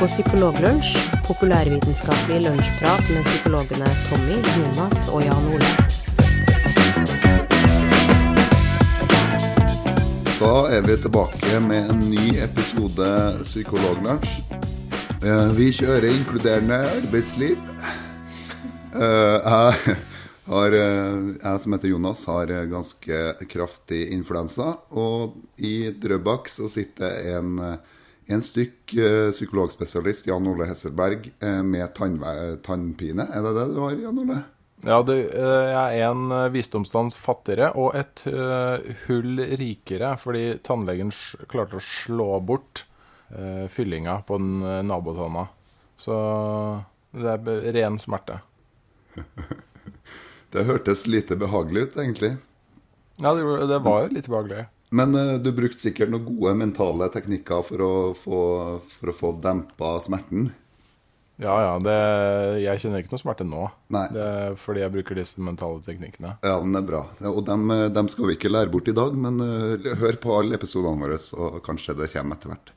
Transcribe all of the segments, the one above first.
på Psykologlunsj, populærvitenskapelig lunsjprat med psykologene Tommy, Jonas og Jan Ole. Da er vi tilbake med en ny episode Psykologlunsj. Eh, Vi kjører inkluderende arbeidsliv. Eh, Jeg, har, eh, jeg som heter Jonas, har ganske kraftig influensa. Og i Drøbak så sitter en, en stykk eh, psykologspesialist, Jan Ole Hesselberg, eh, med tannpine. Er det det du har, Jan Ole? Ja, du, eh, jeg er en visdomstans fattigere og et hull rikere, fordi tannlegen klarte å slå bort fyllinga på den nabotanna. Så det er ren smerte. Det hørtes lite behagelig ut, egentlig. Ja, det, det var jo litt behagelig. Men eh, du brukte sikkert noen gode mentale teknikker for å få, for å få dempa smerten. Ja, ja, det, jeg kjenner ikke noe smerte nå. Fordi jeg bruker disse mentale teknikkene. Ja, men det er bra. Og dem, eh, dem skal vi ikke lære bort i dag, men eh, hør på alle episodene våre, så kanskje det kommer etter hvert.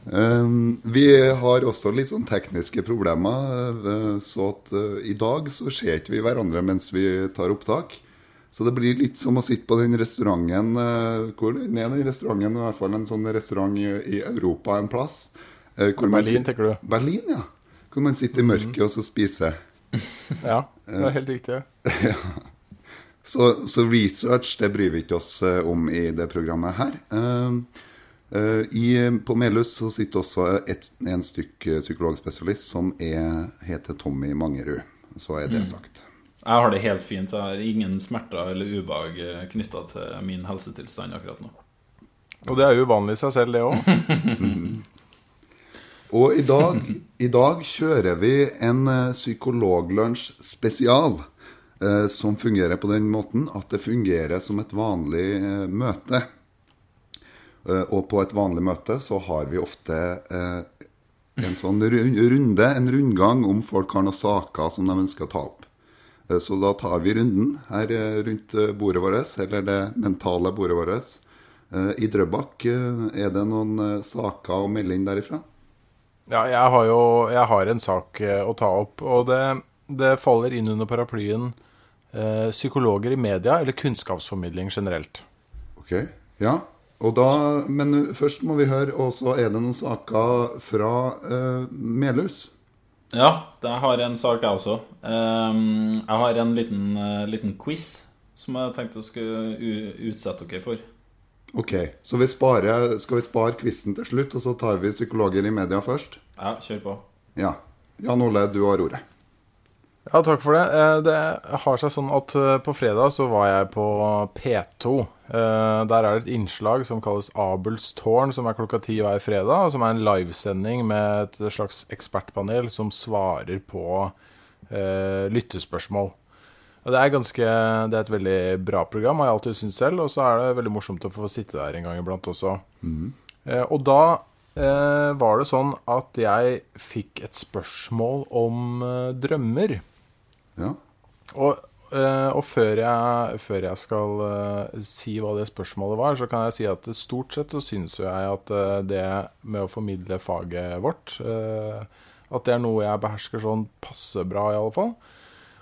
Um, vi har også litt sånn tekniske problemer, så at uh, i dag så ser ikke vi hverandre mens vi tar opptak. Så det blir litt som å sitte på den restauranten eh, Hvor er den restauranten? I hvert fall en sånn restaurant i, i Europa en plass. eh, hvor Berlin, sitter, tenker du? Berlin, ja. Hvor man sitter i mørket og så spiser. Ja, det er helt riktig. Så, så research det bryr vi ikke oss eh, om i det programmet her. Eh, eh, i, på Melhus så sitter også et, en stykk eh, psykologspesialist som er, heter Tommy Mangerud. Så er det sagt. Jeg har det helt fint. Jeg har ingen smerter eller ubehag knytta til min helsetilstand akkurat nå. Og det er jo uvanlig i seg selv, det òg. Og i dag, i dag kjører vi en eh, psykologlunsj spesial. eh, som fungerer på den måten at det fungerer som et vanlig eh, møte. Eh, og på et vanlig møte så har vi ofte eh, en sånn runde, en rundgang, om folk har noen saker som de ønsker å ta opp. Eh, Så da tar vi runden her eh, rundt eh, bordet vårt, eller det mentale bordet vårt. I Drøbak er det noen saker å melde inn derifra? Ja, jeg har jo jeg har en sak å ta opp, og det, det faller inn under paraplyen eh, psykologer i media, eller kunnskapsformidling generelt. Ok, ja. Og da, men først må vi høre, og så er det noen saker fra eh, Melhus. Ja, jeg har en sak, jeg også. Ehm, jeg har en liten, eh, liten quiz som jeg tenkte å skulle utsette dere for. Ok, så vi sparer, skal vi spare quizen til slutt, og så tar vi psykologer i media først? Ja, kjør på. Ja. Jan Ole, du har ordet. Ja, takk for det. Eh, Det har seg sånn at eh, på fredag så var jeg på P2. Eh, Der er det et innslag som kalles Abels tårn, som er klokka ti hver fredag. og Som er en livesending med et slags ekspertpanel som svarer på eh, lyttespørsmål. Og det er ganske Det er et veldig bra program, har jeg alltid syntes selv. Og så er det veldig morsomt å få sitte der en gang iblant også. Eh, og da eh, var det sånn at jeg fikk et spørsmål om drømmer. Ja. Og, eh, og før, jeg, før jeg skal eh, si hva det spørsmålet var, så kan jeg si at stort sett så syns jo jeg at eh, det med å formidle faget vårt At det er noe jeg behersker sånn passe bra, i alle fall.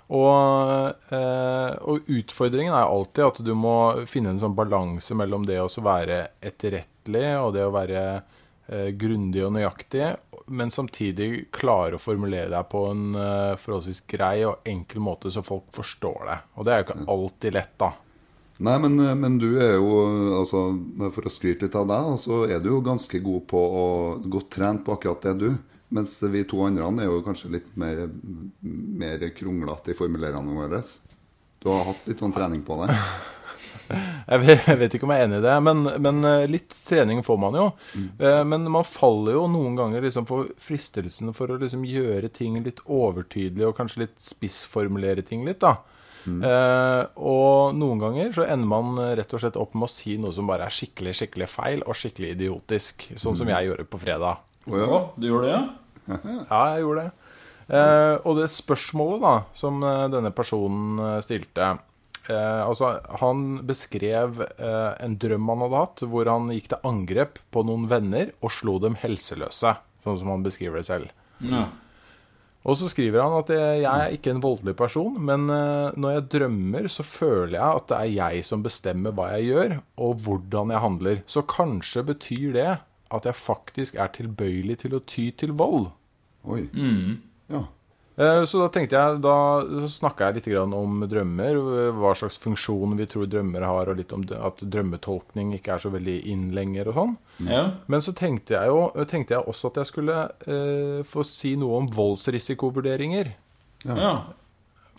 Og, og utfordringen er alltid at du må finne en sånn balanse mellom det å være etterrettelig og det å være grundig og nøyaktig, men samtidig klare å formulere deg på en eh, forholdsvis grei og enkel måte så folk forstår det. Og det er jo ikke alltid lett, da. Nei, men, men du er jo, altså, for å skryte litt av deg, så er du jo ganske god på å godt trent på akkurat det, du. Mens vi to andre er jo kanskje litt mer, mer kronglete i formuleringene våre. Du har hatt litt sånn trening på det. Jeg vet, jeg vet ikke om jeg er enig i det, men, men eh, litt trening får man jo. Mm. Men man faller jo noen ganger liksom for fristelsen for å liksom gjøre ting litt overtydelig og kanskje litt spissformulere ting litt. da. Eh, og noen ganger så ender man eh, rett og slett opp med å si noe som bare er skikkelig skikkelig feil og skikkelig idiotisk. Sånn som jeg gjorde på fredag. Å ja. Du gjorde det, ja? Ja, jeg gjorde det. Eh, og det spørsmålet da som eh, denne personen eh, stilte eh, Altså, han beskrev eh, en drøm han hadde hatt, hvor han gikk til angrep på noen venner og slo dem helseløse. Sånn som han beskriver det selv. ja. Og så skriver han at jeg jeg er ikke en voldelig person, men eh, når jeg drømmer, så føler jeg at det er jeg som bestemmer hva jeg gjør, og hvordan jeg handler. Så kanskje betyr det at jeg faktisk er tilbøyelig til å ty til vold. Oi. Ja. Eh, Så da tenkte jeg, da snakka jeg litt om drømmer, hva slags funksjon vi tror drømmer har, og litt om at drømmetolkning ikke er så veldig inn lenger og sånn. ja. Men så tenkte jeg jo tenkte jeg også at jeg skulle eh, få si noe om voldsrisikovurderinger. ja.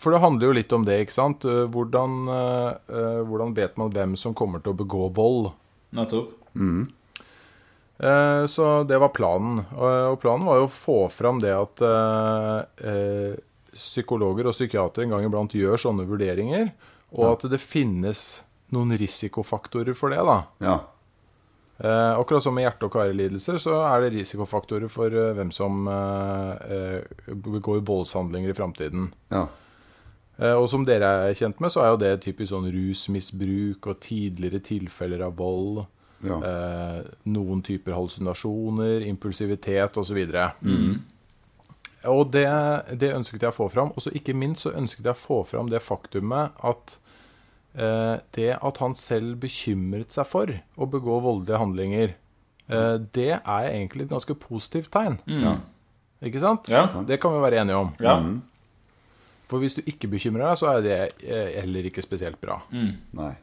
For det handler jo litt om det, ikke sant? Eh, Hvordan, eh, eh, hvordan vet man hvem som kommer til å begå vold? Nettopp. Eh, Så det var planen. Og og planen var jo å få fram det at eh, eh, psykologer og psykiatere en gang iblant gjør sånne vurderinger, og at det finnes noen risikofaktorer for det. da. Ja. Eh, akkurat som med hjerte- og karelidelser, så er det risikofaktorer for eh, hvem som eh, eh, begår voldshandlinger i framtiden. Ja. Eh, og som dere er kjent med, så er jo det typisk sånn rusmisbruk og tidligere tilfeller av vold. Ja. Eh, noen typer hallusinasjoner, impulsivitet osv. Og det, det ønsket jeg å få fram. Og så ikke minst så ønsket jeg å få fram det faktumet at eh, det at han selv bekymret seg for å begå voldelige handlinger, eh, det er egentlig et ganske positivt tegn. Ja. Ikke sant? Ja. Det kan vi være enige om. Ja. For hvis du ikke bekymrer deg, så er det eh, heller ikke spesielt bra. Nei.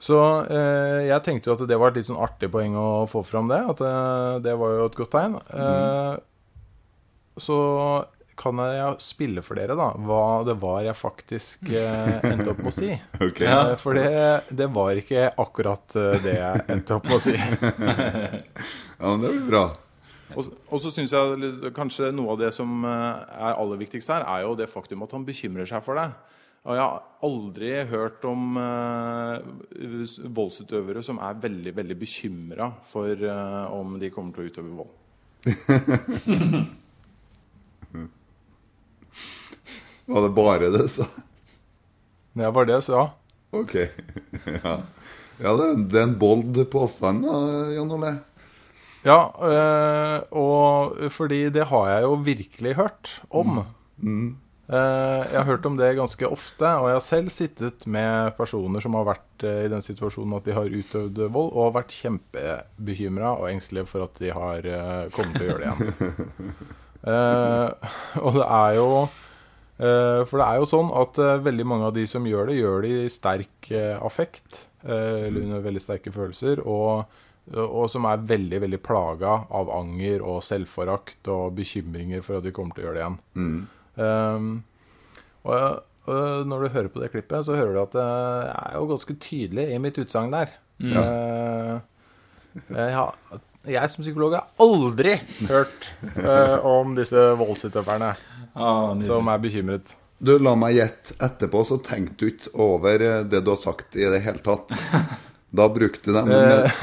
Så eh, jeg tenkte jo at det var et litt sånn artig poeng å få fram det. At eh, det var jo et godt tegn. Eh, så kan jeg spille for dere da hva det var jeg faktisk eh, endte opp med å si. Okay. Ja. Eh, For det, det var ikke akkurat eh, det jeg endte opp med å si. Ja, men det blir bra. Og, og så syns jeg kanskje noe av det som er aller viktigst her, er jo det faktum at han bekymrer seg for det. Og jeg har aldri hørt om eh, voldsutøvere som er veldig veldig bekymra for eh, om de kommer til å utøve vold. Var det bare det, sa Det var det jeg sa. Ok. Ja, ja det, er en bold påstand, da, Jan Ole. Ja, øh, og fordi det har jeg jo virkelig hørt om. Eh, jeg har hørt om det ganske ofte, og jeg har selv sittet med personer som har vært eh, i den situasjonen at de har utøvd vold, og har vært kjempebekymra og engstelige for at de har eh, kommet til å gjøre det igjen. Eh, og det er jo eh, For det er jo sånn at eh, veldig mange av de som gjør det, gjør det i sterk eh, affekt, eh, eller under veldig sterke følelser, og, og som er veldig veldig plaga av anger og selvforakt og bekymringer for at de kommer til å gjøre det igjen. Um, og, og når du hører på det klippet, så hører du at jeg er jo ganske tydelig i mitt utsagn der. Eh, jeg, har, jeg som psykolog har aldri hørt uh, om disse voldsutøverne ah, som er bekymret. Du, la meg gjette. Etterpå så tenkte du ikke over eh, det du har sagt i det hele tatt. Da brukte de,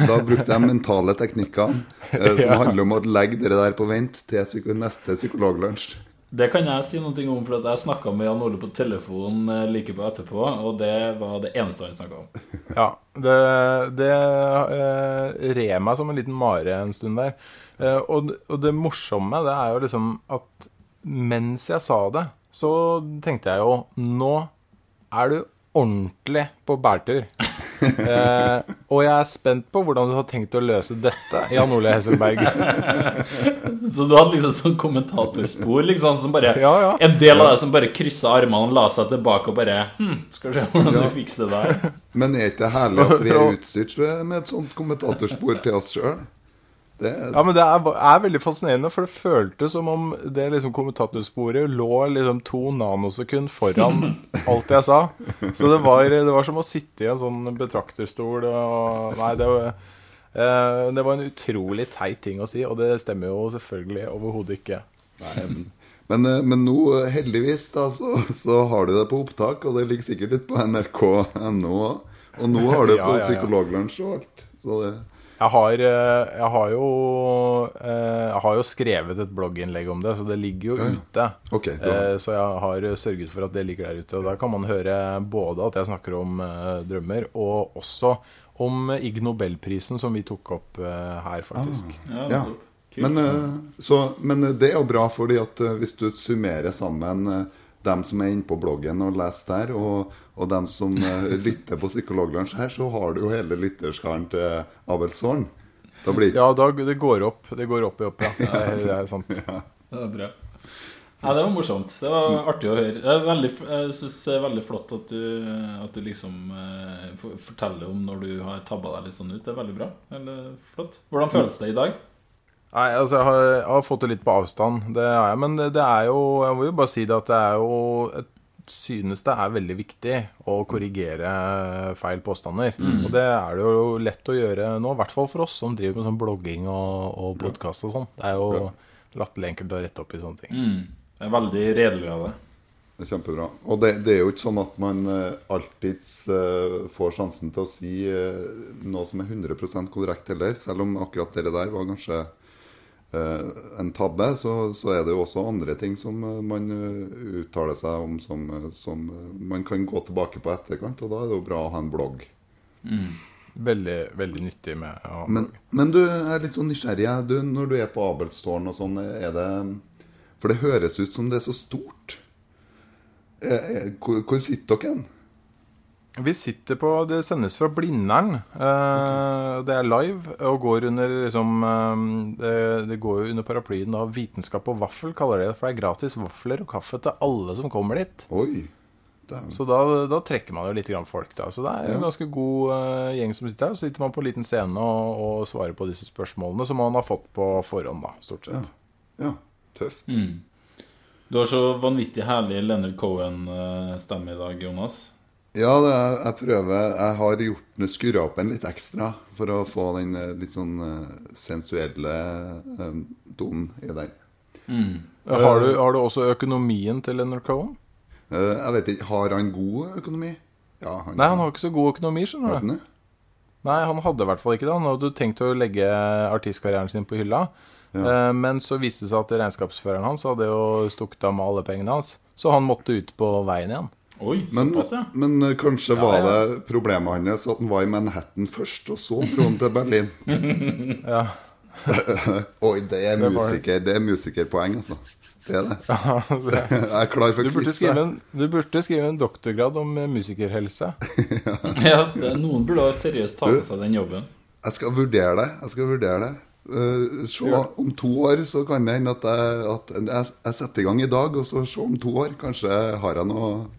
da brukte de mentale teknikker som Ja. handler om å legge det der på vent til neste psykologlunsj. Det kan jeg si noe om, for at jeg snakka med Jan Ole på telefon eh, like på etterpå, og det var det eneste han snakka om. Ja, det, det eh, red meg som en liten mare en stund der. Eh, og, og det morsomme, det er jo liksom at mens jeg sa det, så tenkte jeg jo Nå er du ordentlig på bærtur. Eh, og jeg er spent på hvordan du har tenkt å løse dette, Jan Ole Hesselberg. Så du hadde liksom sånn kommentatorspor, liksom, som bare Ja, ja. En del av deg som bare kryssa armene la seg tilbake og bare hm, Skal vi se hvordan Ja. du fikser det der. Men er ikke det herlig at vi er utstyrt med et sånt kommentatorspor til oss sjøl? Det, Ja, men det er, er veldig fascinerende, for det føltes som om det liksom kommentatorsporet lå liksom to nanosekund foran alt jeg sa. Så det var, det var som å sitte i en sånn betrakterstol og Nei, det var, eh, det var en utrolig teit ting å si, og det stemmer jo selvfølgelig overhodet ikke. Nei, men, men, eh, nå, eh, heldigvis, da, så, så har du det på opptak, og det ligger sikkert ute på nrk.no òg. Og nå har du det Ja, på ja, ja. Psykologlunsj og alt. Så det Jeg har, eh, jeg har jo eh, Jeg har jo skrevet et blogginnlegg om det, så det ligger jo ute. Ok, bra. Eh, Så jeg har sørget for at det ligger der ute. Og Der kan man høre både at jeg snakker om drømmer, og også om Ig Nobelprisen, som vi tok opp her, faktisk. Ja, Ja. Men, så, men det er jo bra, fordi at hvis du summerer sammen dem som er inne på bloggen og leser der, og, og dem som eh, lytter på Psykologlunsj her, så har du jo hele lytterskaren til Abelsorn. Da blir Ja, da, det går opp. Det går opp i opp, ja. Det er, det er sant. Det er bra. Ja, det var morsomt. Det var artig å høre. Det er veldig, jeg synes det er veldig flott at du, at du liksom uh, forteller om når du har tabba deg litt sånn ut. Det er veldig bra. Eller, flott. Hvordan føles det i dag? Nei, altså jeg har, jeg har fått det litt på avstand, det har jeg. Men det, det er jo Jeg må jo bare si det at det er jo Jeg synes det er veldig viktig å korrigere feil påstander. Og det er det jo lett å gjøre nå, i hvert fall for oss som driver med sånn blogging og, og podkast og sånn. Det er jo latterlig enkelt å rette opp i sånne ting. Mm. Det er veldig redelig av det. Det er kjempebra. Og det, det er jo ikke sånn at man uh, alltids uh, får sjansen til å si uh, noe som er 100% korrekt heller. Selv om akkurat det der var kanskje eh, en tabbe, så, så er det jo også andre ting som eh, man eh, uttaler seg om som, eh, som eh, man kan gå tilbake på etterkant. Og da er det jo bra å ha en blogg. Veldig, veldig nyttig med å Men, men du er litt sånn nysgjerrig. Du, når du er på Abelstårn og sånn, er det For det høres ut som det er så stort. Eh, eh, Hvor, hvor sitter dere hen? Vi sitter på Det sendes fra Blindern. Eh, det er live og går under liksom eh, det, det går jo under paraplyen av Vitenskap og vaffel, kaller det. For det er gratis vafler og kaffe til alle som kommer dit. Oi. Så da, da trekker man jo litt grann folk, da. Så det er en ganske god uh, gjeng som sitter her. Så sitter man på en liten scene og, og svarer på disse spørsmålene som man har fått på forhånd, da, stort sett. Ja, tøft. Mm. Du har så vanvittig herlig Leonard Cohen-stemme i dag, Jonas. Ja, det er, jeg prøver Jeg har gjort skurra opp en litt ekstra for å få den eh, litt sånn eh, sensuelle um, tonen i den. Har, du, har du også økonomien til Leonard Cohen? Eh, jeg vet ikke, har han god økonomi? Ja, han, Nei, han har ikke så god økonomi, skjønner du. Nei, han hadde i hvert fall ikke det. Han hadde tenkt å legge artistkarrieren sin på hylla. Eh, Men så viste det seg at regnskapsføreren hans hadde jo stukket av med alle pengene hans. Så han måtte ut på veien igjen. Oi, Men, såpass, ja. men kanskje kanskje var ja. det problemet hans at han var i Manhattan først, og så dro han til Berlin. Ja. Oi, det er Det musiker, det er musikerpoeng, altså. Det er det. Jeg er klar for Du burde, skrive en, du burde skrive en doktorgrad om eh, musikerhelse. ja det, noen burde seriøst ta på seg den jobben. Jeg skal vurdere det. Jeg skal vurdere det. Uh, se, om to år så kan det hende at, jeg, at jeg, jeg setter i gang i dag, og så se om to år. Kanskje har jeg noe eh,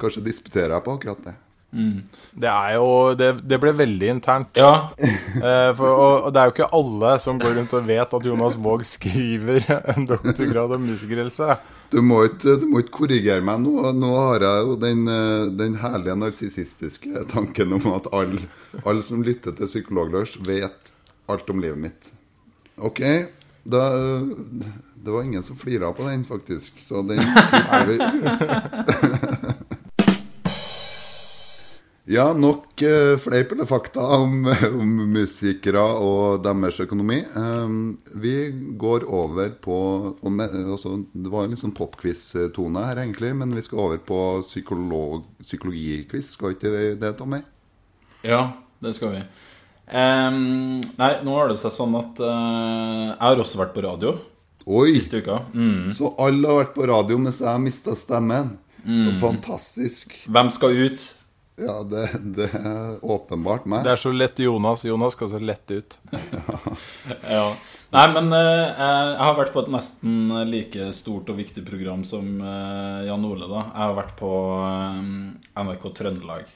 Kanskje disputerer jeg på akkurat det. Det er jo Det, det ble veldig internt. Ja, Eh, for, og, og det er jo ikke alle som går rundt og vet at Jonas Våg skriver en doktorgrad om musikerhelse. Du må ikke, du må ikke korrigere meg nå. Nå har jeg jo den, eh, den herlige narsissistiske tanken om at alle all som lytter til Psykologlunsj, vet alt om livet mitt. OK. Da, eh, det var ingen som flira på den, faktisk. Så den kutter vi ut. Ja, nok uh, fleip eller fakta om, om musikere og deres økonomi. Um, vi går over på og med, også, Det var en litt sånn popquiz-tone her, egentlig, men vi skal over på psykolog, psykologiquiz. Skal ikke det, det, Tommy? ja det skal vi. Um, nei, nå har det seg sånn at uh, jeg har også vært på radio Oi! siste uka. Mm. Så alle har vært på radio mens jeg har mista stemmen. Så fantastisk. Hvem skal ut? Ja, det, det er åpenbart meg. Det er så lett Jonas. Jonas skal så lett ut. Ja. Nei, men eh, jeg har vært på et nesten like stort og viktig program som eh, Jan Ole, da. Jeg har vært på eh, NRK Trøndelag.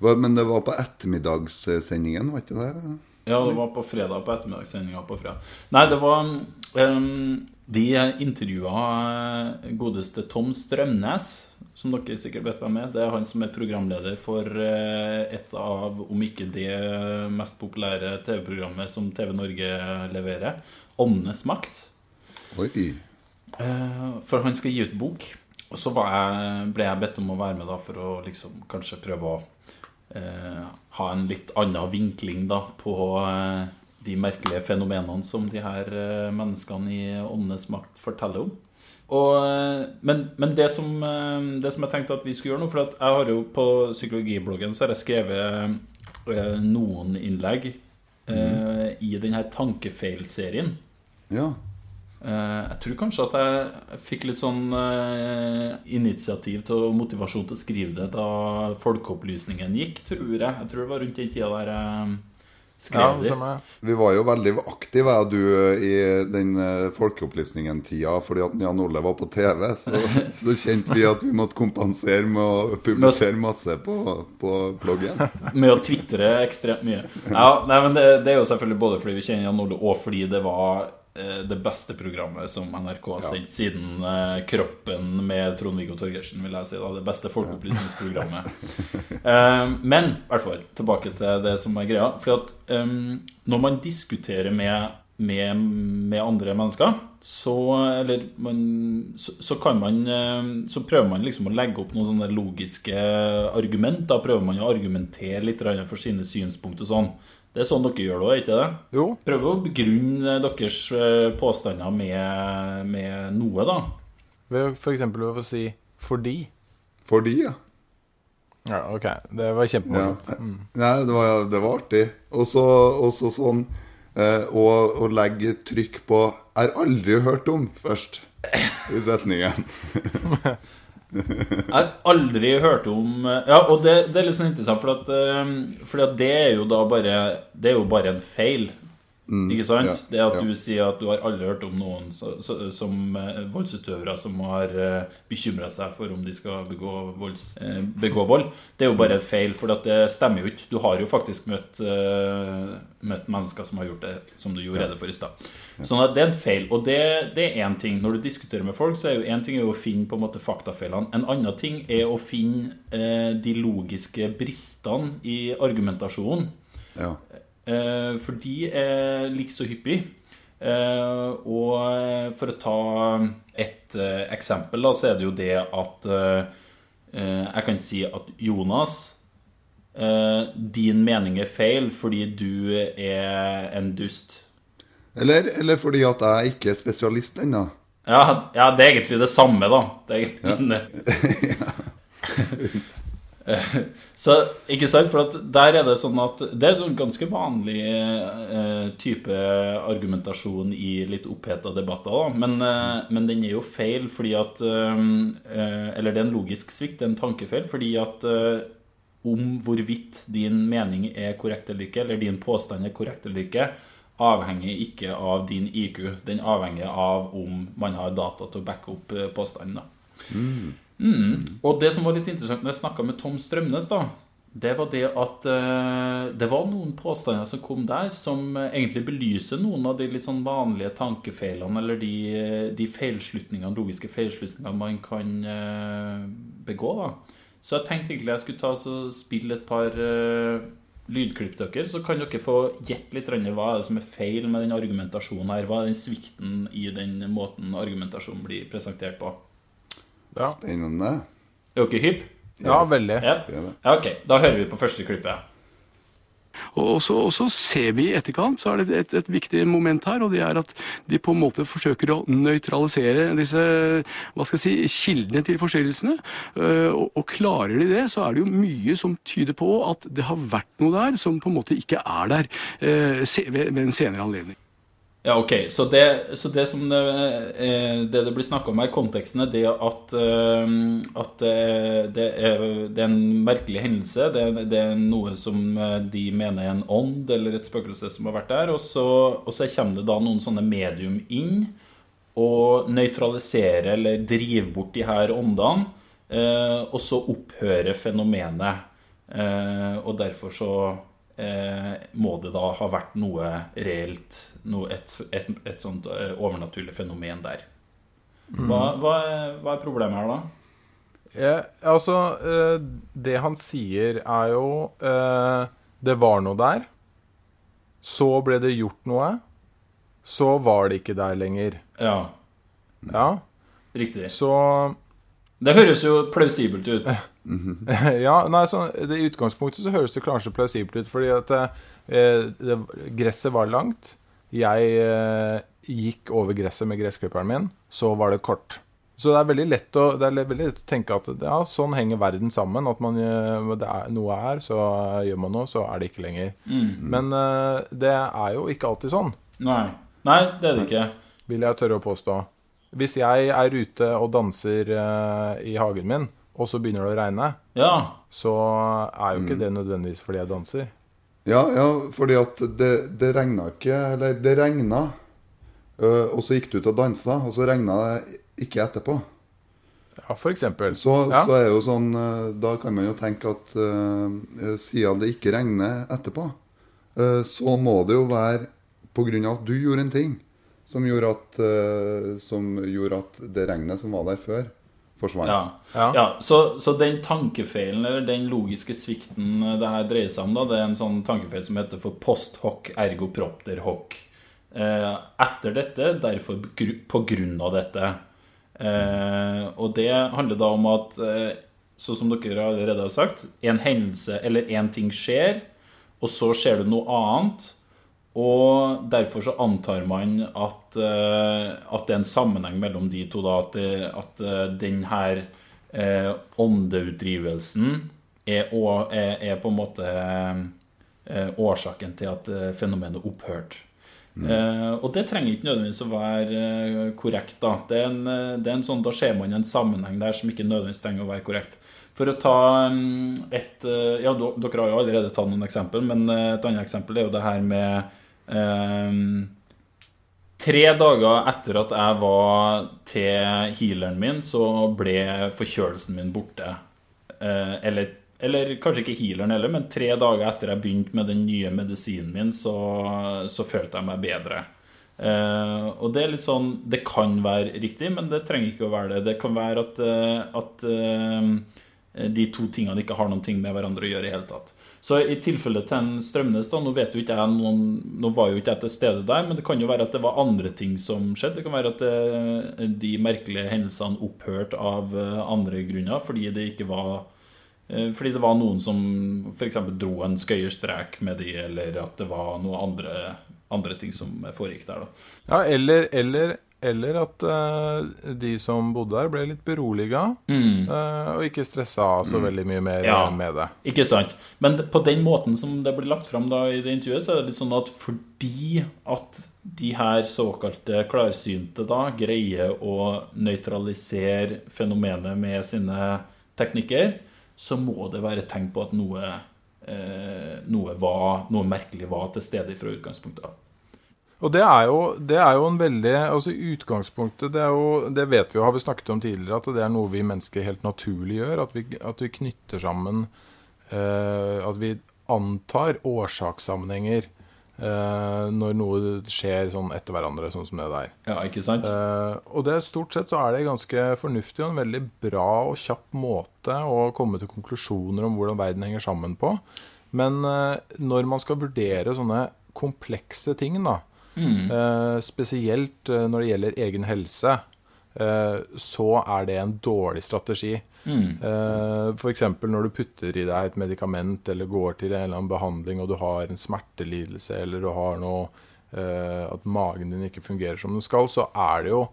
Hva- Men det var på ettermiddagssendingen, var ikke det? Ja, det var på fredag, på ettermiddagssendinga på fredag. Nei, det var De intervjua eh, godeste Tom Strømnes, som dere sikkert vet hvem er. Det er han som er programleder for eh, et av, om ikke det mest populære TV-programmet som TV Norge leverer, Åndenes makt. Oi. Eh, For han skal gi ut bok. Og så var jeg, ble jeg bedt om å være med da for å liksom kanskje prøve å eh, ha en litt annen vinkling da på eh, de merkelige fenomenene som de her eh, menneskene i Åndenes makt forteller om. Og, eh, men men det, som, eh, det som jeg tenkte at vi skulle gjøre nå For at jeg har jo på psykologibloggen så har jeg skrevet noen innlegg eh, i denne tankefeilserien. Ja. Eh, Jeg tror kanskje at jeg fikk litt sånn eh, initiativ til og motivasjon til å skrive det da Folkeopplysningen gikk, tror jeg. Jeg tror det var rundt den tida der jeg skrev ja. Vi var jo veldig aktive, jeg og du, i den eh, folkeopplysningen-tida, fordi at Jan Ole var på TV. Så, så kjente vi at vi måtte kompensere med å publisere masse på, på bloggen. Med å tvitre ekstremt mye. Ja, nei, men det, det er jo selvfølgelig både fordi vi kjenner Jan Ole, og fordi det var eh, det beste programmet som NRK har sendt siden uh, Kroppen med Trond-Viggo Torgersen, vil jeg si. da, Det beste folkeopplysningsprogrammet. Eh, men i hvert fall tilbake til det som er greia. For at um, når man diskuterer med, med, med andre mennesker, så, eller man, så, så kan man eh, Så prøver man liksom å legge opp noen sånne logiske argument. Da prøver man å argumentere litt for sine synspunkter og sånn. Det er sånn dere gjør det òg, ikke det? Jo. Prøver å begrunne deres eh, påstander med, med noe, da. Ved f.eks. å si 'fordi'. Fordi, ja. Ja, ok. Det var ja. Mm. Nei, det var, det var artig. Og så sånn eh, å, å legge trykk på 'er aldri hørt om' først i setningen. Jeg har aldri hørt om Ja, og det, det er litt sånn interessant, for at, eh, fordi at det er jo da bare Det er jo bare en feil. Ikke sant? ja, det at ja. du sier at du har aldri hørt om noen så, som eh, voldsutøvere som har uh, bekymra seg for om de skal begå, volds, eh, begå vold. Det er jo bare feil, for at det stemmer jo ikke. Du har jo faktisk møtt, eh, møtt mennesker som har gjort det som du gjorde rede for i stad. Sånn at det er en feil. Og det, det er én ting. Når du diskuterer med folk, så er jo én ting å finne på en måte faktafeilene. En annen ting er å finne eh, de logiske bristene i argumentasjonen. Ja. Eh, for de er like så hyppig. Eh, og eh, for å ta et eksempel, da, så er det jo det at Jeg kan si at Jonas Din mening er feil fordi du er en dust. Eller, eller fordi at jeg ikke er spesialist ennå. Ja, ja, det er egentlig det samme, da. Det er egentlig, Så, ikke sant? For der er det sånn at Det er en ganske vanlig eh, type argumentasjon i litt oppheta debatter, da. Men, eh, men den er jo feil fordi at eh, eh, Eller det er en logisk svikt, det er en tankefeil, fordi at eh, om hvorvidt din mening er korrekt eller ikke, eller din påstand er korrekt eller ikke, avhenger ikke av din IQ. Den avhenger av om man har data til å backe opp eh, påstanden. da. Mm. Og det som var litt interessant når jeg snakka med Tom Strømnes, da, det var det at uh, det var noen påstander som kom der, som eh, egentlig belyser noen av de litt sånn vanlige tankefeilene, eller de, de feilslutningene, logiske feilslutningene man kan uh, begå. da. Så jeg tenkte egentlig jeg skulle ta og spille et par uh, lydklipp dere, så kan dere få gjette litt rønne, hva er det som er feil med den argumentasjonen her. Hva er den svikten i den måten argumentasjonen blir presentert på. Ja. Spennende. Er dere hypp? ja, Yes. veldig. Ja. Ja, ok. Da hører vi på første klippet. Og så, og så ser vi i etterkant, så er det et, et viktig moment her, og det er at de på en måte forsøker å nøytralisere disse hva skal jeg si, kildene til forstyrrelsene. Øh, Og, og klarer de det, så er det jo mye som tyder på at det har vært noe der som på en måte ikke er der eh, ved en senere anledning. Ja, ok. Så det, så det som det, eh, det det blir snakka om her, konteksten er det at, eh, at eh, det, er, det er en merkelig hendelse. Det, det er noe som de mener er en ånd eller et spøkelse som har vært der. Og så, og så kommer det da noen sånne medium inn og nøytraliserer eller driver bort de her åndene. Og så opphører fenomenet. Og derfor så må det da ha vært noe reelt, noe, et, et, et sånt eh, overnaturlig fenomen der. Hva, hva, er, hva er problemet her, da? Ja, altså, eh, det han sier er jo eh, Det var noe der. Så ble det gjort noe. Så var det ikke der lenger. Ja, Ja, riktig. så Det høres jo plausibelt ut. Ja, nei, så det, I utgangspunktet så høres det kanskje plausibelt ut, fordi at eh, det, gresset var langt. Jeg eh, gikk over gresset med gressklipperen min, så var det kort. Så det er veldig lett å, det veldig lett å tenke at ja, sånn henger verden sammen. At man, eh, er, noe er, så gjør man noe, så er det ikke lenger. Men eh, det er jo ikke alltid sånn, Nei. Nei, det er det ikke. vil jeg tørre å påstå. Hvis jeg er ute og danser eh, i hagen min, og så begynner det å regne, Ja. så er jo ikke det nødvendigvis fordi jeg danser. Ja, ja, fordi at det, det regna ikke Eller det regna, øh, og så gikk du ut og dansa, og så regna det ikke etterpå. Ja, for eksempel. Så, Ja. så er jo sånn øh, Da kan man jo tenke at uh, siden det ikke regner etterpå, uh, så må det jo være på grunn av at du gjorde en ting som gjorde at, øh, som gjorde at det regnet som var der før, forsvant. Ja. Ja. ja så, så den tankefeilen, eller den logiske svikten eh, det her dreier seg om, da, det er en sånn tankefeil som heter for post hoc ergo propter hoc. Eh, etter dette, derfor på grunn av dette. Eh, og det handler da om at, eh, sånn som dere allerede har sagt, en hendelse eller en ting skjer, og så skjer det noe annet. Og derfor så antar man at, eh, at det er en sammenheng mellom de to. Da, at, det, at eh, den her eh, åndeutdrivelsen er, er, er på en måte eh, årsaken til at eh, fenomenet opphørte. Eh, og det trenger ikke nødvendigvis å være eh, korrekt. Da det er en, eh, det er en sånn, da ser man en sammenheng der som ikke nødvendigvis trenger å være korrekt. For å ta mm, et eh, Ja, dere har jo allerede tatt noen eksempel, men eh, et annet eksempel er jo det her med eh, Tre dager etter at jeg var til healeren min, så ble forkjølelsen min borte. Eh, eller, eller kanskje ikke healeren heller, men tre dager etter jeg begynte med den nye medisinen min, så, så følte jeg meg bedre. Og det er litt sånn Det kan være riktig, men det trenger ikke å være det. Det kan være at, at de to tingene ikke har noen ting med hverandre å gjøre i hele tatt. Så i tilfelle til en Strømnes, da, nå vet jo ikke jeg noen, nå var jo ikke jeg til stede der, men det kan jo være at det var andre ting som skjedde. Det kan være at det, de merkelige hendelsene opphørte av eh, andre grunner, fordi det ikke var eh, fordi det var noen som f.eks. dro en skøyerstrek med de, eller at det var noen andre, andre ting som foregikk der. da. Ja, eller, eller, eller at uh, de som bodde der, ble litt beroliga. eh, og ikke stressa så veldig mye mer Ja. med det. Ikke sant? Men på den måten som det blir lagt fram da i det intervjuet, så er det litt sånn at fordi at de her såkalte klarsynte da greier å nøytralisere fenomenet med sine teknikker, så må det være tegn på at noe, eh, noe, var, noe merkelig var til stede fra utgangspunktet. av. Og det er, jo, det er jo en veldig Altså utgangspunktet, det, jo, det vet vi jo, har vi snakket om tidligere, at det er noe vi mennesker helt naturlig gjør. At vi, at vi knytter sammen eh, At vi antar årsakssammenhenger eh, når noe skjer sånn etter hverandre, sånn som det der. Ja, ikke sant? Eh, og det stort sett så er det ganske fornuftig og en veldig bra og kjapp måte å komme til konklusjoner om hvordan verden henger sammen på. Men eh, når man skal vurdere sånne komplekse ting, da, eh, spesielt eh, når det gjelder egen helse, eh, så er det en dårlig strategi. Eh, F.eks. når du putter i deg et medikament eller går til en eller annen behandling og du har en smertelidelse eller du har noe at magen din ikke fungerer som den skal, så er det jo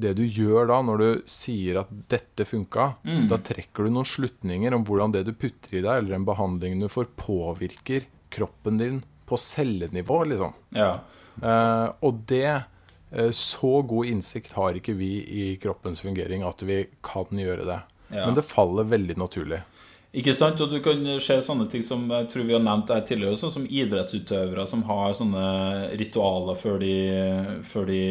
det du gjør da, når du sier at 'dette funka', da trekker du noen slutninger om hvordan det du putter i deg, eller den behandlingen du får, påvirker kroppen din på cellenivå, liksom. Ja. Eh, og det eh, Så god innsikt har ikke vi i kroppens fungering at vi kan gjøre det. Ja. Men det faller veldig naturlig. Ikke sant? Og du kan se sånne ting som jeg tror vi har nevnt her tidligere, sånn som idrettsutøvere som har sånne ritualer før de, før de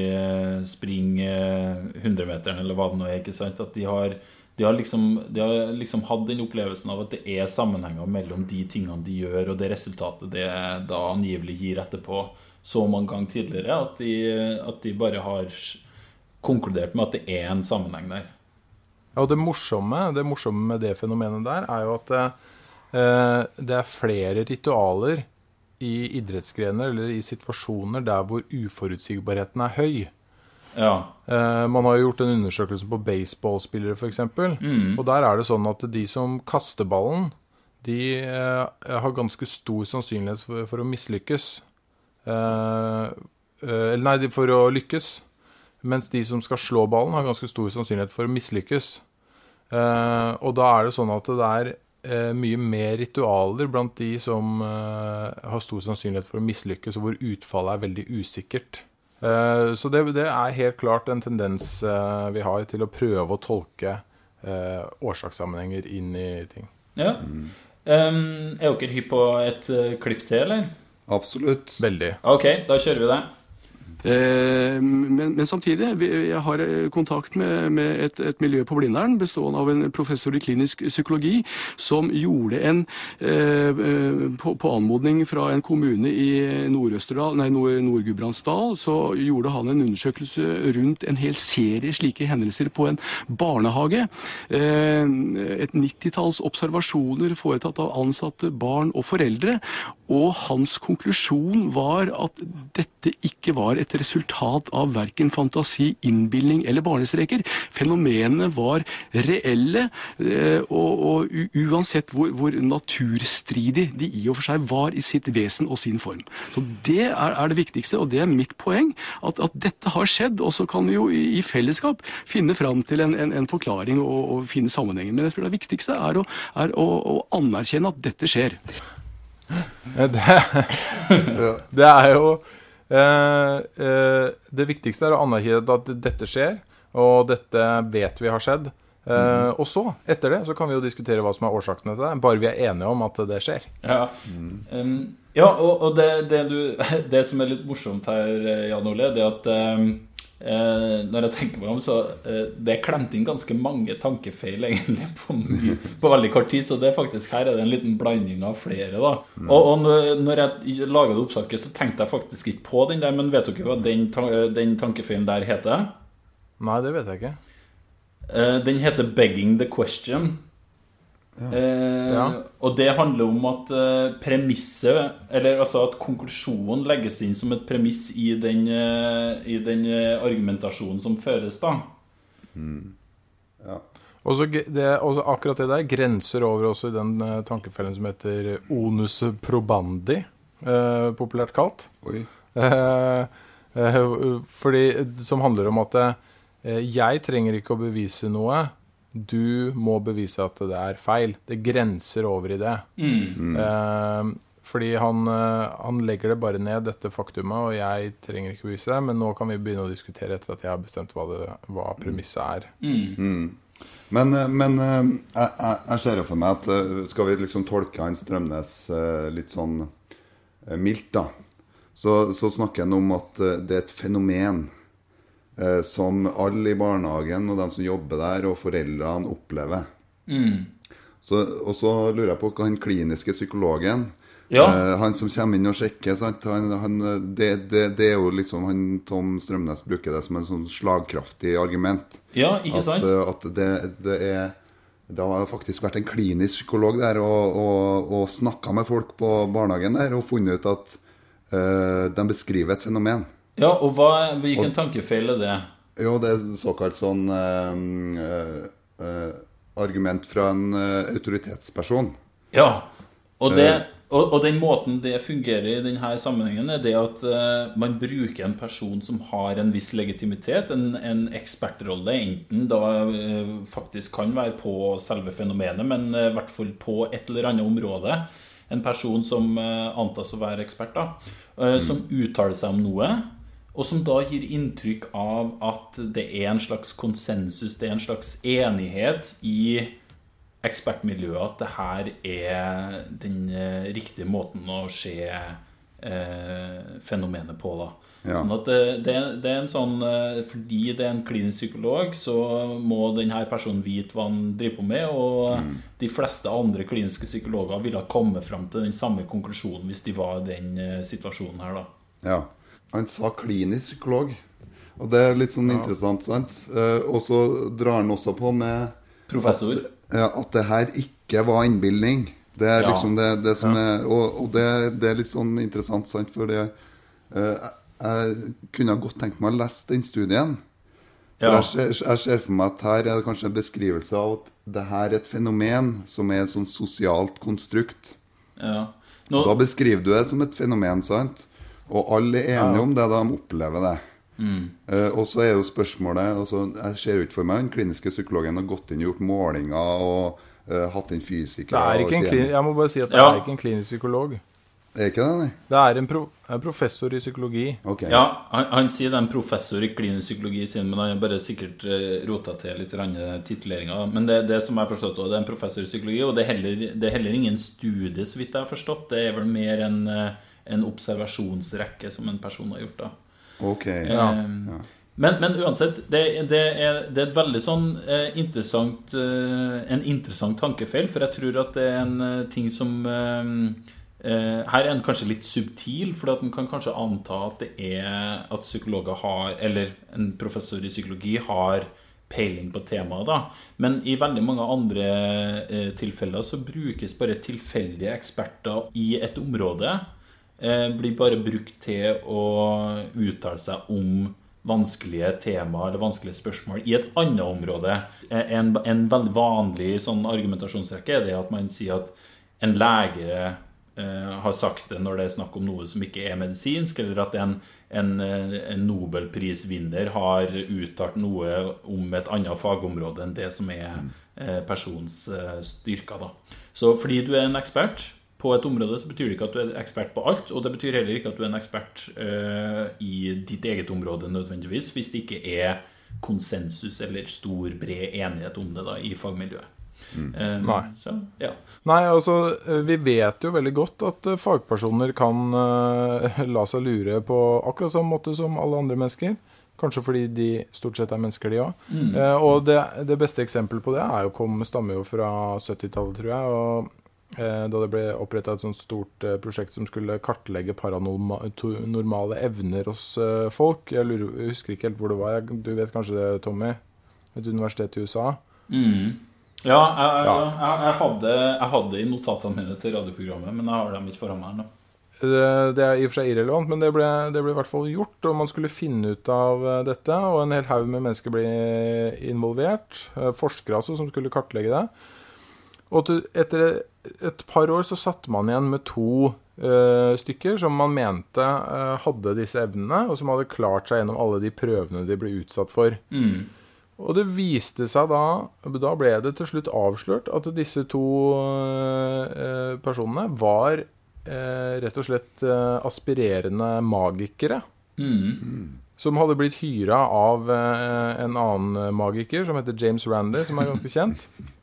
springer 100-meteren, eller hva det nå er. ikke sant? At de har de har, liksom, de har liksom hatt den opplevelsen av at det er sammenhenger mellom de tingene de gjør, og det resultatet det da angivelig gir etterpå, så mange ganger tidligere at de, at de bare har konkludert med at det er en sammenheng der. Ja, og det morsomme, det morsomme med det fenomenet der er jo at det, det er flere ritualer i idrettsgrener eller i situasjoner der hvor uforutsigbarheten er høy. Ja. Eh, man har jo gjort en undersøkelse på baseballspillere, f.eks. Mm. Og der er det sånn at de som kaster ballen, de eh, har ganske stor sannsynlighet for å mislykkes. Eh, eh, eller nei, for å lykkes. Mens de som skal slå ballen, har ganske stor sannsynlighet for å mislykkes. Eh, og da er det sånn at det er mye mer ritualer blant de som har stor sannsynlighet for å mislykkes, og hvor utfallet er veldig usikkert. Eh, så det, det, er helt klart en tendens vi har til å prøve å tolke eh, årsakssammenhenger inn i ting. Ja. Mm. Um, er dere hypp på et klipp til, eller? Absolutt. Veldig. Ok, da kjører vi det. Eh, men, men, samtidig, jeg har eh, kontakt med, med et, et, miljø på Blindern bestående av en professor i klinisk psykologi som gjorde en eh, på, på, anmodning fra en kommune i Nord-Østerdal, nei, Nord-Gudbrandsdal, så gjorde han en undersøkelse rundt en hel serie slike hendelser på en barnehage. Et nittitalls observasjoner foretatt av ansatte, barn og foreldre. Og hans konklusjon var at dette ikke var et resultat av verken fantasi, innbilning eller barnestreker. Fenomenene var reelle, eh, og, og uansett hvor, hvor, naturstridig de i og for seg var i sitt vesen og sin form. Så Det er, er det viktigste, og det er mitt poeng. At, at, dette har skjedd, og så kan vi jo i, i fellesskap finne fram til en, en, en forklaring og, og, finne sammenhengen. Men jeg tror det viktigste er å, er å, å anerkjenne at dette skjer. Det, det er jo Det viktigste er å anerkjenne at dette skjer, og dette vet vi har skjedd. Eh, og så, etter det, så kan vi jo diskutere hva som er årsakene til det. Bare vi er enige om at det skjer. Ja, um, ja og, og det, det, du, det, som er litt morsomt her, Jan Ole, det er at um, Eh, når jeg tenker meg om, så eh, det er klemt inn ganske mange tankefeil egentlig på, mye, på, veldig kort tid. Så det er faktisk her er det en liten blanding av flere. da mm. Og, og når jeg laga det oppsaket, så tenkte jeg faktisk ikke på den der. Men vet dere hva den, den tankefeilen der heter? Nei, det vet jeg ikke. Eh, den heter 'Begging the Question'. Eh, ja. Og det handler om at eh, premisset, eller altså at konklusjonen legges inn som et premiss i den, eh, i den eh, argumentasjonen som føres, da. Mm. Ja. Og så akkurat det der grenser over også i den tankefellen som heter onus probandi, populært kalt. Fordi, som handler om at jeg trenger ikke å bevise noe. Du må bevise at det er feil. Det grenser over i det. Mm. Eh, fordi han, eh, han, legger det bare ned, dette faktumet, og jeg trenger ikke bevise det. Men nå kan vi begynne å diskutere etter at jeg har bestemt hva, det, hva premisset er. Mm. Mm. Men, eh, men eh, jeg, jeg, ser for meg at skal vi liksom tolke han Strømnes litt sånn mildt, da, så, så snakker han om at det er et fenomen som alle i barnehagen og de som jobber der, og foreldrene opplever. Mm. Så, og så lurer jeg på hva den kliniske psykologen ja. eh, Han som kommer inn og sjekker han, han, det, det, det, er jo liksom han, Tom Strømnes bruker det som en sånn slagkraftig argument. Ja, ikke sant? At, eh, at det, det er det har faktisk vært en klinisk psykolog der og, og, og snakka med folk på barnehagen der og funnet ut at uh, de beskriver et fenomen. Ja, og hva, hvilken og, tankefeil er det? Jo, det er såkalt sånn eh, eh, argument fra en eh, autoritetsperson. Ja, og, det, og, og, den måten det fungerer i denne sammenhengen, er det at man bruker en person som har en viss legitimitet, en, en ekspertrolle, enten da faktisk kan være på selve fenomenet, men i hvert fall på et eller annet område. En person som antas å være ekspert, da, mm. som uttaler seg om noe og som da gir inntrykk av at det er en slags konsensus, det er en slags enighet i ekspertmiljøet at det her er den eh, riktige måten å se eh, fenomenet på. da Ja. Sånn at det, det, er- det er en sånn eh, Fordi det er en klinisk psykolog, så må denne personen vite hva han driver på med. Og Mm. de fleste andre kliniske psykologer ville ha kommet fram til den samme konklusjonen hvis de var i den eh, situasjonen her, da. Ja. Han sa klinisk psykolog. Og det er litt sånn interessant, sant? Eh, og så drar han også på med Professor. ja, at det her ikke var innbilning. Det er Ja. liksom det, det som er Og, og det, det er litt sånn interessant, sant? For det eh, jeg, jeg kunne godt tenkt meg å lese den studien. For Ja. jeg, ser, jeg ser for meg at her er det kanskje en beskrivelse av at det her er et fenomen som er et sånn sosialt konstrukt. Ja. Nå, Da beskriver du det som et fenomen, sant? Og alle er enige om det, da de opplever det. Mm. Uh, og så er jo spørsmålet altså, Jeg ser jo ikke for meg den kliniske psykologen har gått inn og gjort målinger og uh, hatt inn Det fysikere. er jeg må bare si at det Ja. er ikke en klinisk psykolog. Er ikke det, nei? Det er en, pro, en professor i psykologi. Okay. Ja, han, han sier det er en professor i klinisk psykologi, sin, men han har bare sikkert uh, rota til litt tituleringer. Men det, det som jeg har forstått, det er en professor i psykologi, og det er, heller, det er heller ingen studie, så vidt jeg har forstått. Det er vel mer en, eh, en observasjonsrekke som en person har gjort. da. Ok. Ja. Eh, Men, men uansett, det, det, er, det er et veldig sånn eh, interessant eh, En interessant tankefeil, for jeg tror at det er en eh, ting som eh, eh, Her er den kanskje litt subtil, for at en kan kanskje anta at det er at psykologer har Eller en professor i psykologi har peiling på temaet, da. Men i veldig mange andre eh, tilfeller så brukes bare tilfeldige eksperter i et område. Eh, blir bare brukt til å uttale seg om vanskelige temaer eller vanskelige spørsmål i et annet område. Eh, En, en veldig vanlig sånn argumentasjonsrekke er det at man sier at en lege eh, har sagt det når det er snakk om noe som ikke er medisinsk, eller at en, en, en nobelprisvinner har uttalt noe om et annet fagområde enn det som er eh, persons eh, styrker. Da. Så fordi du er en ekspert på et område, så betyr det ikke at du er ekspert på alt. Og det betyr heller ikke at du er en ekspert uh, i ditt eget område nødvendigvis, hvis det ikke er konsensus eller stor, bred enighet om det da, i fagmiljøet. Eh, Nei. Så, ja. Nei, altså, eh, vi vet jo veldig godt at fagpersoner kan uh, la seg lure på akkurat samme måte som alle andre mennesker. Kanskje fordi de stort sett er mennesker, de òg. Eh, og det, det beste eksempelet på det er jo, kom, stammer jo fra 70-tallet, tror jeg. og Da det ble oppretta et sånt stort eh, prosjekt som skulle kartlegge paranormale evner hos eh, folk. Jeg, lurer, jeg husker ikke helt hvor det var. Du vet kanskje det, Tommy? Et universitet i USA. Mm. Ja, jeg, jeg, Ja. jeg, jeg, hadde, jeg hadde i notatene mine til radioprogrammet, men jeg har dem ikke foran meg ennå. nå. Det, er i og for seg irrelevant, men det ble, det ble i hvert fall gjort. Og man skulle finne ut av eh, dette, og en hel haug med mennesker ble involvert. eh, Forskere altså, som skulle kartlegge det. Og etter et par år så satte man igjen med to uh, stykker som man mente uh, hadde disse evnene, og som hadde klart seg gjennom alle de prøvene de ble utsatt for. Mm. Og det viste seg da Da ble det til slutt avslørt at disse to uh, personene var rett og slett aspirerende magikere. Mm. Som hadde blitt hyra av en annen magiker som heter James Randy, som er ganske kjent.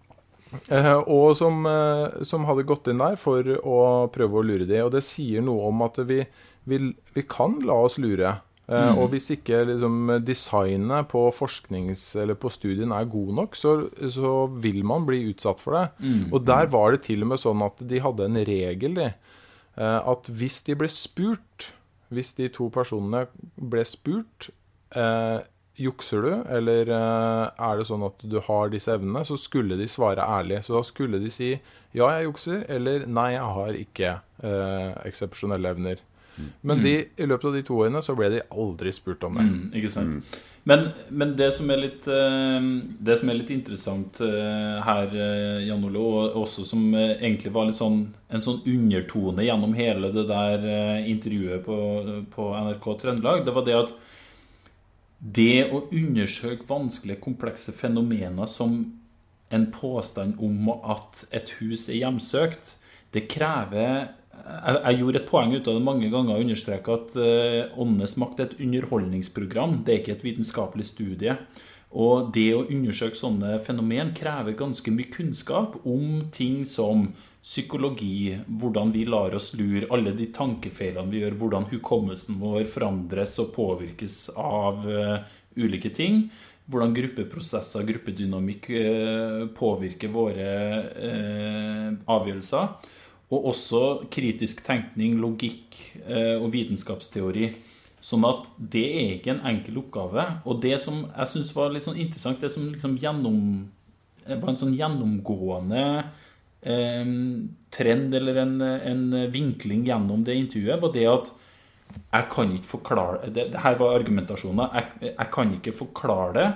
Eh, og som, eh, som hadde gått inn der for å prøve å lure dem. Og det sier noe om at vi, vi, vi kan la oss lure. Mm. Og hvis ikke liksom, designet på forsknings- eller på studien er god nok, så, så vil man bli utsatt for det. Og der var det til og med sånn at de hadde en regel, de. eh, At hvis de ble spurt, hvis de to personene ble spurt eh, Jukser du, eller eh, er det sånn at du har disse evnene? Så skulle de svare ærlig. Så da skulle de si ja, jeg jukser, eller nei, jeg har ikke eh, eksepsjonelle evner. Men de, i løpet av de to årene så ble de aldri spurt om det. Mm, ikke sant? Men, men det, som er litt, eh, det som er litt interessant eh, her, Jan Ole, og også som egentlig var litt sånn, en sånn undertone gjennom hele det der intervjuet på, på NRK Trøndelag, det var det at det å undersøke vanskelige, komplekse fenomener som en påstand om at et hus er hjemsøkt, det krever jeg, gjorde et poeng ut av det mange ganger og understreka at uh, Åndenes makt er et underholdningsprogram. Det er ikke et vitenskapelig studie. Og det å undersøke sånne fenomen krever ganske mye kunnskap om ting som psykologi, hvordan vi lar oss lure, alle de tankefeilene vi gjør, hvordan hukommelsen vår forandres og påvirkes av uh, ulike ting. Hvordan gruppeprosesser, gruppedynamikk uh, påvirker våre uh, avgjørelser. Og også kritisk tenkning, logikk og vitenskapsteori. Sånn at det er ikke en enkel oppgave. Og det som jeg syns var litt sånn interessant, det som liksom gjennom, var en sånn gjennomgående eh, trend eller en, en, vinkling gjennom det intervjuet, var det at jeg kan ikke forklare det, her var argumentasjonen. Jeg, jeg kan ikke forklare det.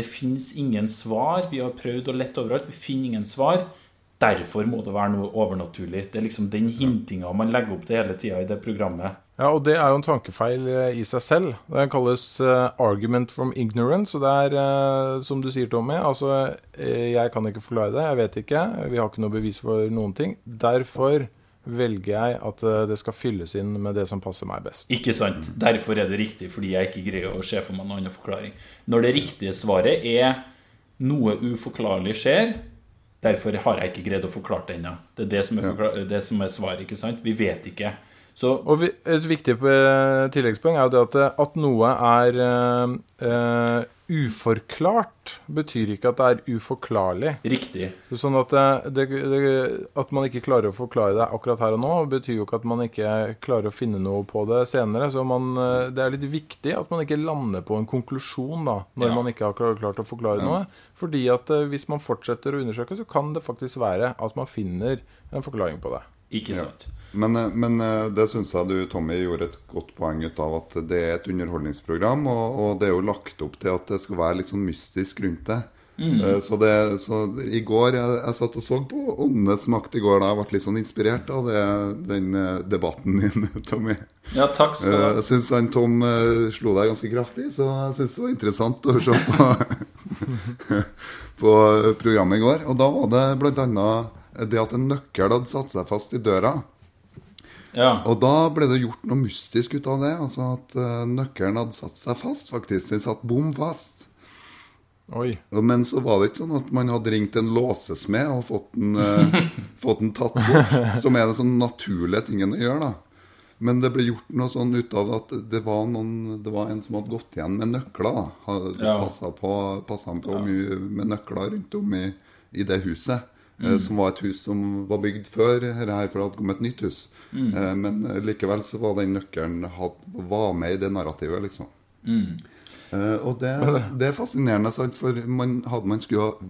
Det fins ingen svar. Vi har prøvd og lett overalt. Vi finner ingen svar. Derfor må det være noe overnaturlig. Det er liksom den hintinga man legger opp til hele tida i det programmet. Ja, og det er jo en tankefeil eh, i seg selv. Det kalles uh, 'argument from ignorance'. Og det er, uh, som du sier, Tommy, altså Jeg kan ikke forklare det. Jeg vet ikke. Vi har ikke noe bevis for noen ting. Derfor velger jeg at det skal fylles inn med det som passer meg best. Ikke sant. Derfor er det riktig, fordi jeg ikke greier å se for meg noen annen forklaring. Når det riktige svaret er noe uforklarlig skjer, Derfor har jeg ikke greid å forklare det ennå. Det er det som er, det som er svaret. ikke sant? Vi vet ikke. Så, og Et viktig eh, tilleggspoeng er jo det at, eh, at noe er uh, uforklart, betyr ikke at det er uforklarlig. Riktig. Sånn at, det, det, at man ikke klarer å forklare det akkurat her og nå, betyr jo ikke at man ikke klarer å finne noe på det senere. Så man, det er litt viktig at man ikke lander på en konklusjon da, når ja. man ikke har klart å forklare ja. noe. Fordi at hvis man fortsetter å undersøke, så kan det faktisk være at man finner en forklaring på det. Ikke sant. Ja. Men, eh, men, eh, det syns jeg du, Tommy, gjorde et godt poeng ut av at det er et underholdningsprogram. Og, og, det er jo lagt opp til at det skal være litt sånn mystisk rundt det. Mm. Eh, så, det, så i går Jeg, jeg satt og så på Åndenes makt i går da jeg ble litt sånn inspirert av det, den debatten din, Tommy. Ja, takk skal du ha. Jeg syns Tom slo deg ganske kraftig, så jeg syns det var interessant å se på, på programmet i går. Og da var det blant annet det at en nøkkel hadde satt seg fast i døra. Ja. Og da ble det gjort noe mystisk ut av det. Altså at uh, nøkkelen hadde satt seg fast, faktisk. Den satt bom fast. Oi. Men så var det ikke sånn at man hadde ringt en låsesmed og fått den, uh, fått den tatt bort. Som er den sånn naturlige tingen å gjøre, da. Men det ble gjort noe sånn ut av at det var, noen, det var en som hadde gått igjen med nøkler. Ja. Passa på, på ja. mye med nøkler rundt om i, i det huset. Eh, mm. som var et hus som var bygd før her, for det hadde kommet et nytt hus. Mm. Eh, men eh, likevel så var den nøkkelen var med i det narrativet, liksom. Mm. og det, det, er fascinerende, sant? for man, hadde man skulle ha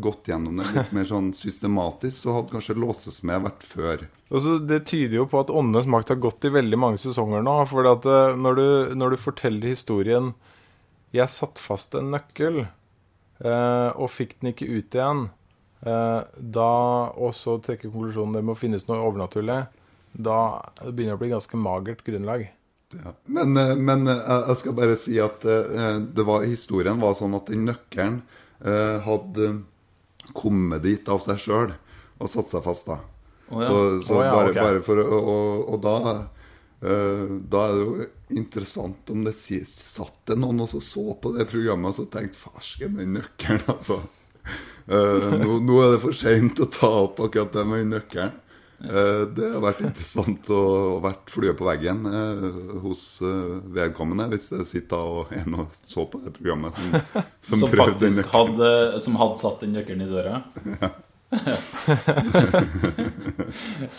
gått gjennom det litt mer sånn systematisk, så hadde kanskje låsesmed vært før. Altså, det tyder jo på at Åndenes makt har gått i veldig mange sesonger nå. For når, du, når du forteller historien 'Jeg satt fast en nøkkel' og fikk den ikke ut igjen', da også trekke konklusjonen det må finnes noe overnaturlig, da begynner det å bli ganske magert grunnlag. Ja. Men, eh, men, eh, jeg skal bare si at var, historien var sånn at den nøkkelen hadde kommet dit av seg sjøl og satt seg fast da. Oh, ja. Så, så oh, ja, bare, okay. bare, for Og, og da, da er det jo interessant om det satt det noen og så, så på det programmet og så tenkte Farsken, den nøkkelen, altså. Uh, nå, nå, er det for seint å ta opp akkurat det med nøkkelen. Uh, det har vært interessant å, å vært flue på veggen uh, hos vedkommende, hvis det sitter og en og så på det programmet som, som, som faktisk hadde, som hadde satt den nøkkelen i døra? Ja.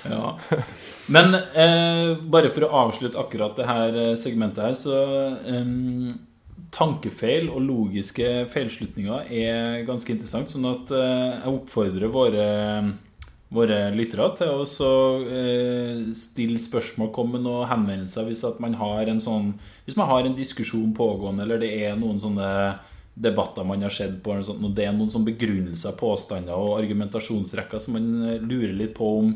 ja. Men bare for å avslutte akkurat det her segmentet her, så um, tankefeil og logiske feilslutninger er ganske interessant. Sånn at eh, jeg oppfordrer våre, våre lyttere til å eh, stille spørsmål, komme med noen henvendelser hvis man har en sånn Hvis man har en diskusjon pågående, eller det er noen sånne debatter man har sett på, og det er noen sånne begrunnelser, påstander og argumentasjonsrekker som man lurer litt på om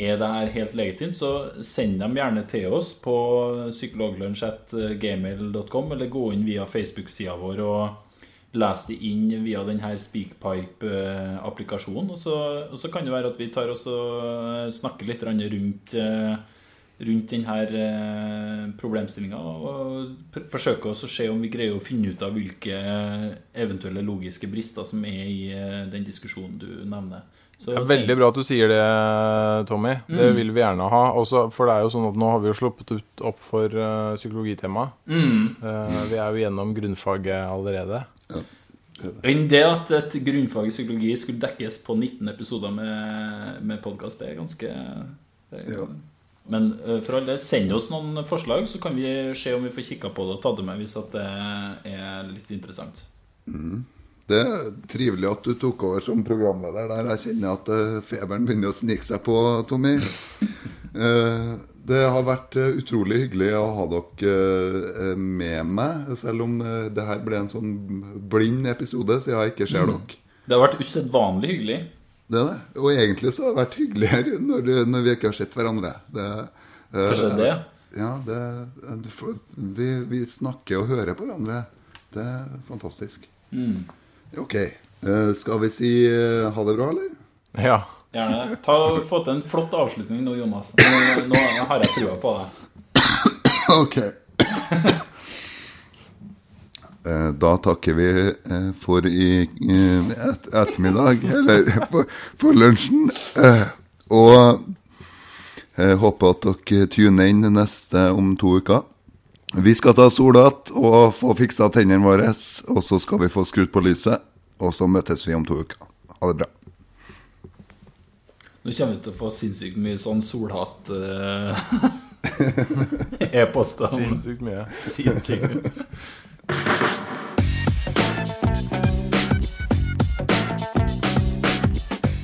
er det her helt legitimt, så send dem gjerne til oss på psykologlunsj.gmail.com, eller gå inn via Facebook-sida vår og les det inn via denne Speakpipe-applikasjonen. Og, og, så kan det være at vi tar oss og snakker litt rundt, rundt denne eh, problemstillinga. Og forsøker oss å se om vi greier å finne ut av hvilke eventuelle logiske brister som er i eh, den diskusjonen du nevner. Så, Det er veldig bra at du sier det, Tommy. Det Mm. vil vi gjerne ha. Også, for det er jo sånn at nå har vi jo sluppet ut opp for uh, psykologitema. Mm. Uh, vi er jo gjennom grunnfaget allerede. Enn det at et grunnfag i psykologi skulle dekkes på 19 episoder med, med podkast, det er ganske det er, Ja. Men eh, for all del, send oss noen forslag, så kan vi se om vi får kikka på det og tatt det med hvis at det er litt interessant. Det er trivelig at du tok over som programleder der. Jeg kjenner at eh, feberen begynner å snike seg på, Tommy. Eh, Det har vært eh, utrolig hyggelig å ha dere med meg, selv om det her ble en sånn blind episode siden jeg ikke ser dere. Det har vært usedvanlig hyggelig. Det er det. Og egentlig så har det vært hyggeligere når, når vi ikke har sett hverandre. Det, Kanskje det? Ja, det, vi, vi snakker og hører på hverandre. Det er fantastisk. Mm. Ok. Eh, skal vi si eh, ha det bra, eller? Ja. Gjerne. Ta, få til en flott avslutning nå, Jonas. Nå, nå har jeg trua på deg. Ok. Eh, Da takker vi eh, for i eh, et, ettermiddag, eller for, for lunsjen. Eh, Og jeg håper at dere tuner inn neste om to uker. Vi skal ta solhatt og få fiksa tennene våre, og så skal vi få skrudd på lyset. Og så møtes vi om to uker. Ha det bra. Nå kommer vi til å få sinnssykt mye sånn solhatt uh, e-poster. Sinnssykt mye. Sinnssykt mye.